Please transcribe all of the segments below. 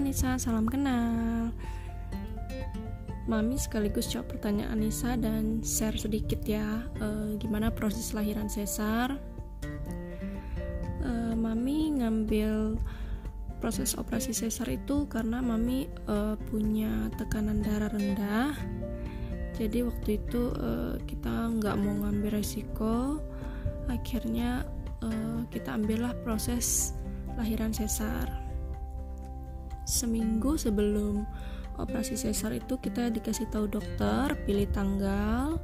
Anissa, salam kenal. Mami sekaligus jawab pertanyaan Anissa dan share sedikit ya uh, gimana proses lahiran sesar. Uh, mami ngambil proses operasi sesar itu karena mami uh, punya tekanan darah rendah. Jadi waktu itu uh, kita nggak mau ngambil resiko, akhirnya uh, kita ambillah proses lahiran sesar. Seminggu sebelum operasi sesar itu kita dikasih tahu dokter pilih tanggal.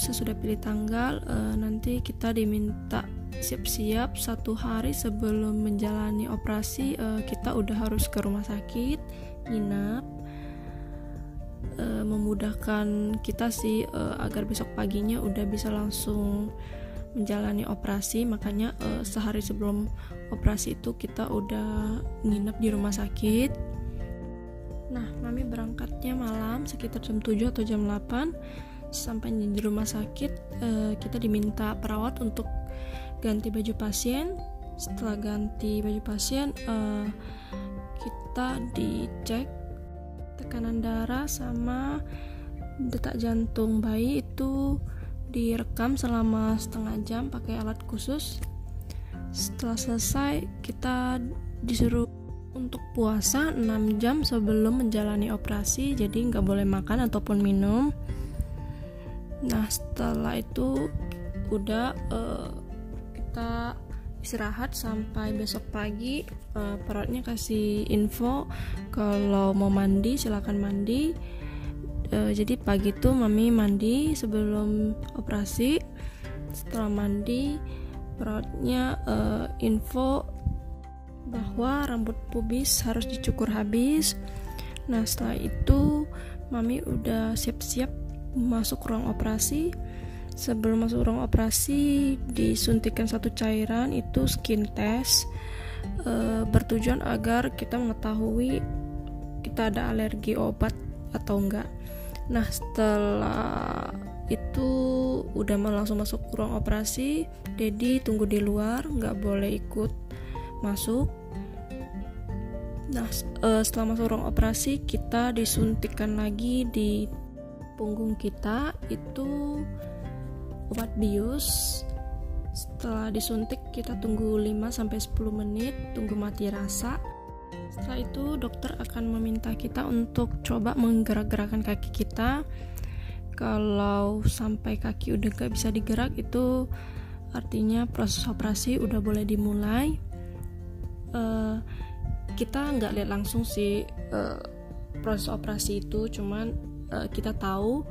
Sesudah pilih tanggal e, nanti kita diminta siap-siap satu hari sebelum menjalani operasi e, kita udah harus ke rumah sakit nginap e, memudahkan kita sih e, agar besok paginya udah bisa langsung menjalani operasi makanya uh, sehari sebelum operasi itu kita udah nginep di rumah sakit. Nah mami berangkatnya malam sekitar jam 7 atau jam 8 sampai di rumah sakit uh, kita diminta perawat untuk ganti baju pasien. Setelah ganti baju pasien uh, kita dicek tekanan darah sama detak jantung bayi itu direkam selama setengah jam pakai alat khusus. Setelah selesai kita disuruh untuk puasa 6 jam sebelum menjalani operasi jadi nggak boleh makan ataupun minum. Nah setelah itu udah uh, kita istirahat sampai besok pagi. Uh, perawatnya kasih info kalau mau mandi silakan mandi uh, jadi pagi itu mami mandi sebelum operasi. Setelah mandi perawatnya uh, info bahwa rambut pubis harus dicukur habis. Nah setelah itu mami udah siap-siap masuk ruang operasi. Sebelum masuk ruang operasi disuntikan satu cairan itu skin test e, bertujuan agar kita mengetahui kita ada alergi obat atau enggak Nah setelah itu udah langsung masuk ruang operasi, Dedi tunggu di luar, nggak boleh ikut masuk. Nah uh, setelah masuk ruang operasi kita disuntikan lagi di punggung kita itu obat bius. Setelah disuntik kita tunggu 5 sampai 10 menit, tunggu mati rasa setelah itu dokter akan meminta kita untuk coba menggerak-gerakkan kaki kita. Kalau sampai kaki udah gak bisa digerak itu artinya proses operasi udah boleh dimulai. Uh, kita nggak lihat langsung sih uh, proses operasi itu, cuman uh, kita tahu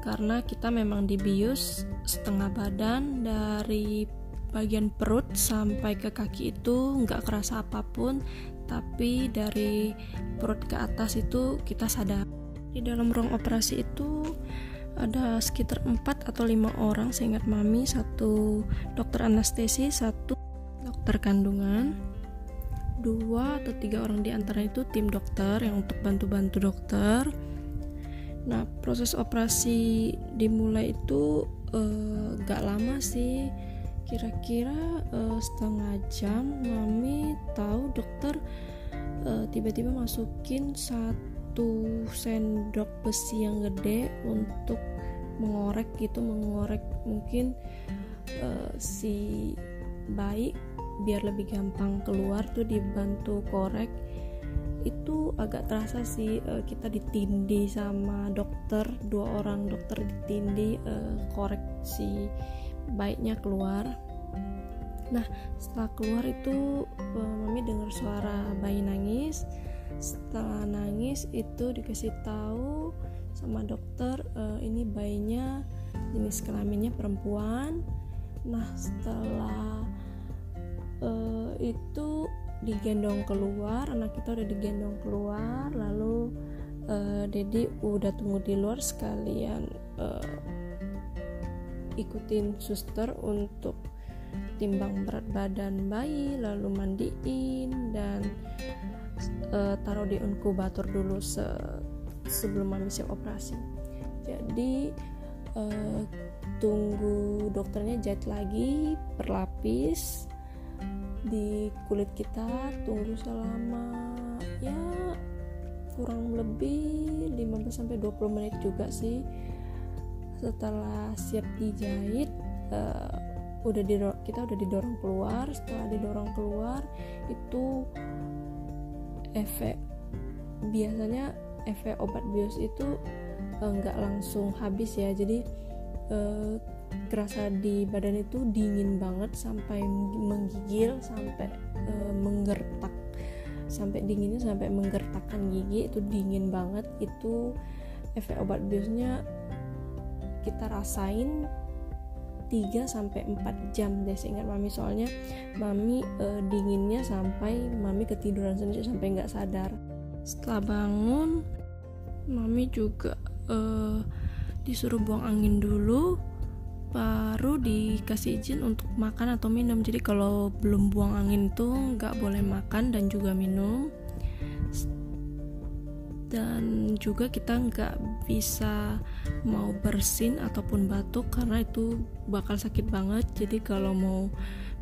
karena kita memang dibius setengah badan dari bagian perut sampai ke kaki itu nggak kerasa apa pun tapi dari perut ke atas itu kita sadar. Di dalam ruang operasi itu ada sekitar 4 atau 5 orang seingat mami satu dokter anestesi satu dokter kandungan dua atau tiga orang di antara itu tim dokter yang untuk bantu-bantu dokter. Nah proses operasi dimulai itu uh, gak lama sih kira-kira uh, setengah jam mami tahu dokter uh, tiba-tiba masukin satu sendok besi yang gede untuk mengorek gitu mengorek mungkin uh, si bayi biar lebih gampang keluar tuh dibantu korek. Itu agak terasa sih uh, kita ditindih sama dokter dua orang dokter ditindih uh, korek si baiknya keluar. Nah setelah keluar itu uh, mami dengar suara bayi nangis. Setelah nangis itu dikasih tahu sama dokter uh, ini bayinya jenis kelaminnya perempuan. Nah setelah uh, itu digendong keluar anak kita udah digendong keluar lalu uh, Dedi udah tunggu di luar sekalian uh, ikutin suster untuk timbang berat badan bayi lalu mandiin dan uh, taruh di inkubator dulu se sebelum mami operasi. Jadi uh, tunggu dokternya jahit lagi berlapis di kulit kita tunggu selama ya kurang lebih 15 sampai 20 menit juga sih setelah siap dijahit uh, udah kita udah didorong keluar. Setelah didorong keluar itu efek biasanya efek obat bios itu eh, nggak uh, langsung habis ya. Jadi uh, kerasa di badan itu dingin banget sampai menggigil sampai uh, menggertak. Sampai dinginnya sampai menggertakkan gigi itu dingin banget. Itu efek obat biusnya kita rasain 3 sampai 4 jam deh seingat mami. Soalnya mami e, dinginnya sampai mami ketiduran sendiri sampai nggak sadar. Setelah bangun mami juga e, disuruh buang angin dulu baru dikasih izin untuk makan atau minum. Jadi kalau belum buang angin tuh nggak boleh makan dan juga minum dan juga kita nggak bisa mau bersin ataupun batuk karena itu bakal sakit banget. Jadi kalau mau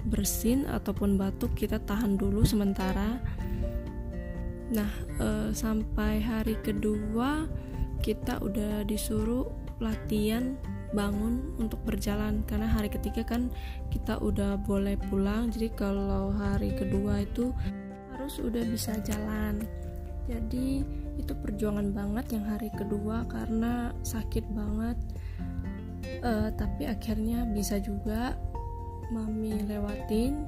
bersin ataupun batuk kita tahan dulu sementara. Nah e, sampai hari kedua kita udah disuruh latihan bangun untuk berjalan. Karena hari ketiga kan kita udah boleh pulang. Jadi kalau hari kedua itu harus udah bisa jalan. Jadi itu perjuangan banget yang hari kedua karena sakit banget. Uh, tapi akhirnya bisa juga mami lewatin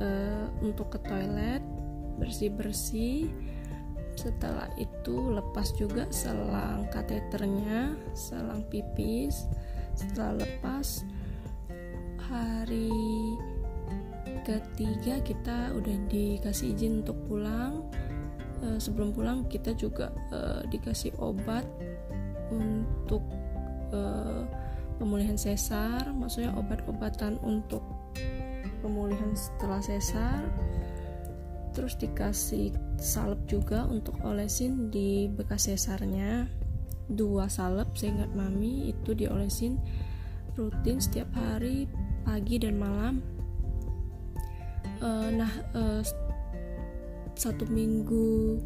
uh, untuk ke toilet bersih bersih setelah itu lepas juga selang kateternya selang pipis. Setelah lepas hari ketiga kita udah dikasih izin untuk pulang e, sebelum pulang kita juga e, dikasih obat untuk e, pemulihan sesar. Maksudnya obat-obatan untuk pemulihan setelah sesar. Terus dikasih salep juga untuk olesin di bekas sesarnya. Dua salep seingat mami itu diolesin rutin setiap hari pagi dan malam. Uh, nah uh, satu minggu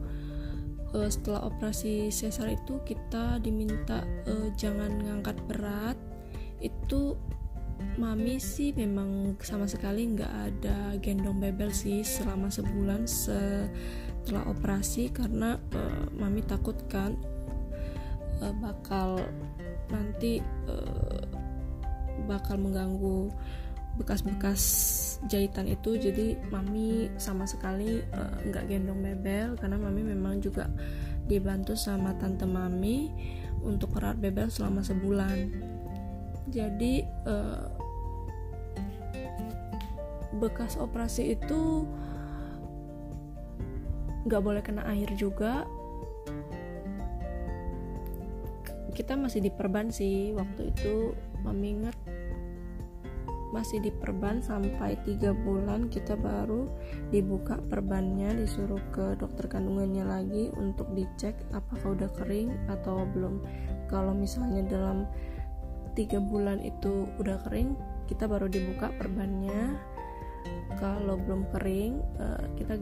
uh, setelah operasi sesar itu kita diminta uh, jangan ngangkat berat. Itu mami sih memang sama sekali nggak ada gendong bebel sih selama sebulan setelah operasi karena uh, mami takut kan uh, bakal nanti uh, bakal mengganggu bekas-bekas jahitan itu jadi mami sama sekali nggak uh, gendong bebel karena mami memang juga dibantu sama tante mami untuk kerat bebel selama sebulan. Jadi uh, bekas operasi itu nggak boleh kena air juga. Kita masih diperban sih waktu itu mengingat masih diperban sampai tiga bulan kita baru dibuka perbannya disuruh ke dokter kandungannya lagi untuk dicek apakah udah kering atau belum. Kalau misalnya dalam tiga bulan itu udah kering kita baru dibuka perbannya. Kalau belum kering uh, kita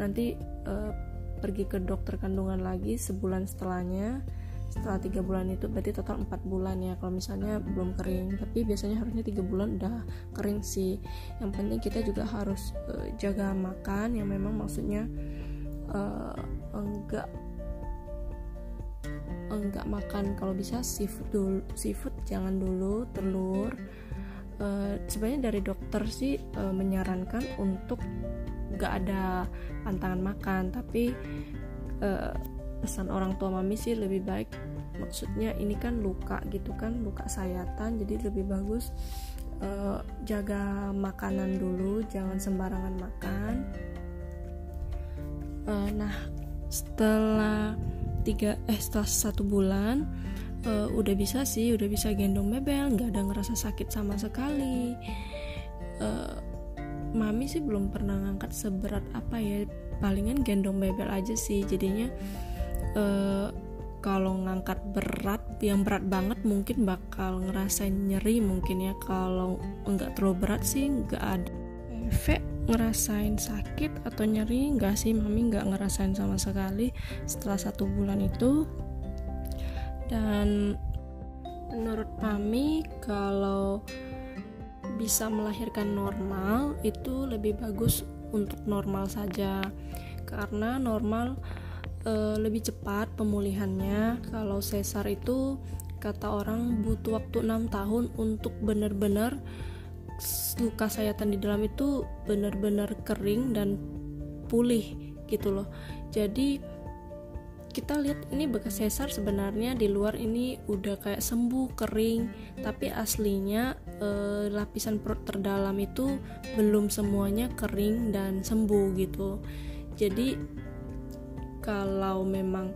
nanti uh, pergi ke dokter kandungan lagi sebulan setelahnya setelah tiga bulan itu berarti total empat bulan ya kalau misalnya belum kering. Tapi biasanya harusnya tiga bulan udah kering sih. Yang penting kita juga harus uh, jaga makan yang memang maksudnya uh, enggak enggak makan. Kalau bisa seafood dulu seafood jangan dulu telur. Uh, sebenarnya dari dokter sih uh, menyarankan untuk enggak ada pantangan makan. Tapi uh, pesan orang tua mami sih lebih baik. Maksudnya ini kan luka gitu kan luka sayatan jadi lebih bagus uh, jaga makanan dulu jangan sembarangan makan. Uh, nah setelah tiga eh setelah satu bulan uh, udah bisa sih udah bisa gendong bebel nggak ada ngerasa sakit sama sekali. Uh, mami sih belum pernah ngangkat seberat apa ya palingan gendong bebel aja sih jadinya uh, kalau ngangkat berat yang berat banget mungkin bakal ngerasain nyeri mungkin ya. Kalau nggak terlalu berat sih nggak ada. V ngerasain sakit atau nyeri nggak sih mami nggak ngerasain sama sekali setelah satu bulan itu. Dan menurut mami kalau bisa melahirkan normal itu lebih bagus untuk normal saja. Karena normal e, lebih cepat pemulihannya. Kalau sesar itu kata orang butuh waktu 6 tahun untuk benar-benar luka sayatan di dalam itu benar-benar kering dan pulih gitu loh. Jadi kita lihat ini bekas sesar sebenarnya di luar ini udah kayak sembuh kering tapi aslinya eh, lapisan perut terdalam itu belum semuanya kering dan sembuh gitu. Jadi kalau memang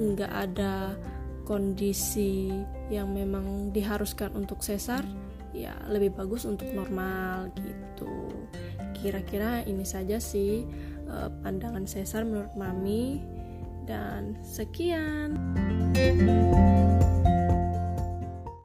nggak ada kondisi yang memang diharuskan untuk sesar ya lebih bagus untuk normal gitu kira-kira ini saja sih uh, pandangan sesar menurut mami dan sekian.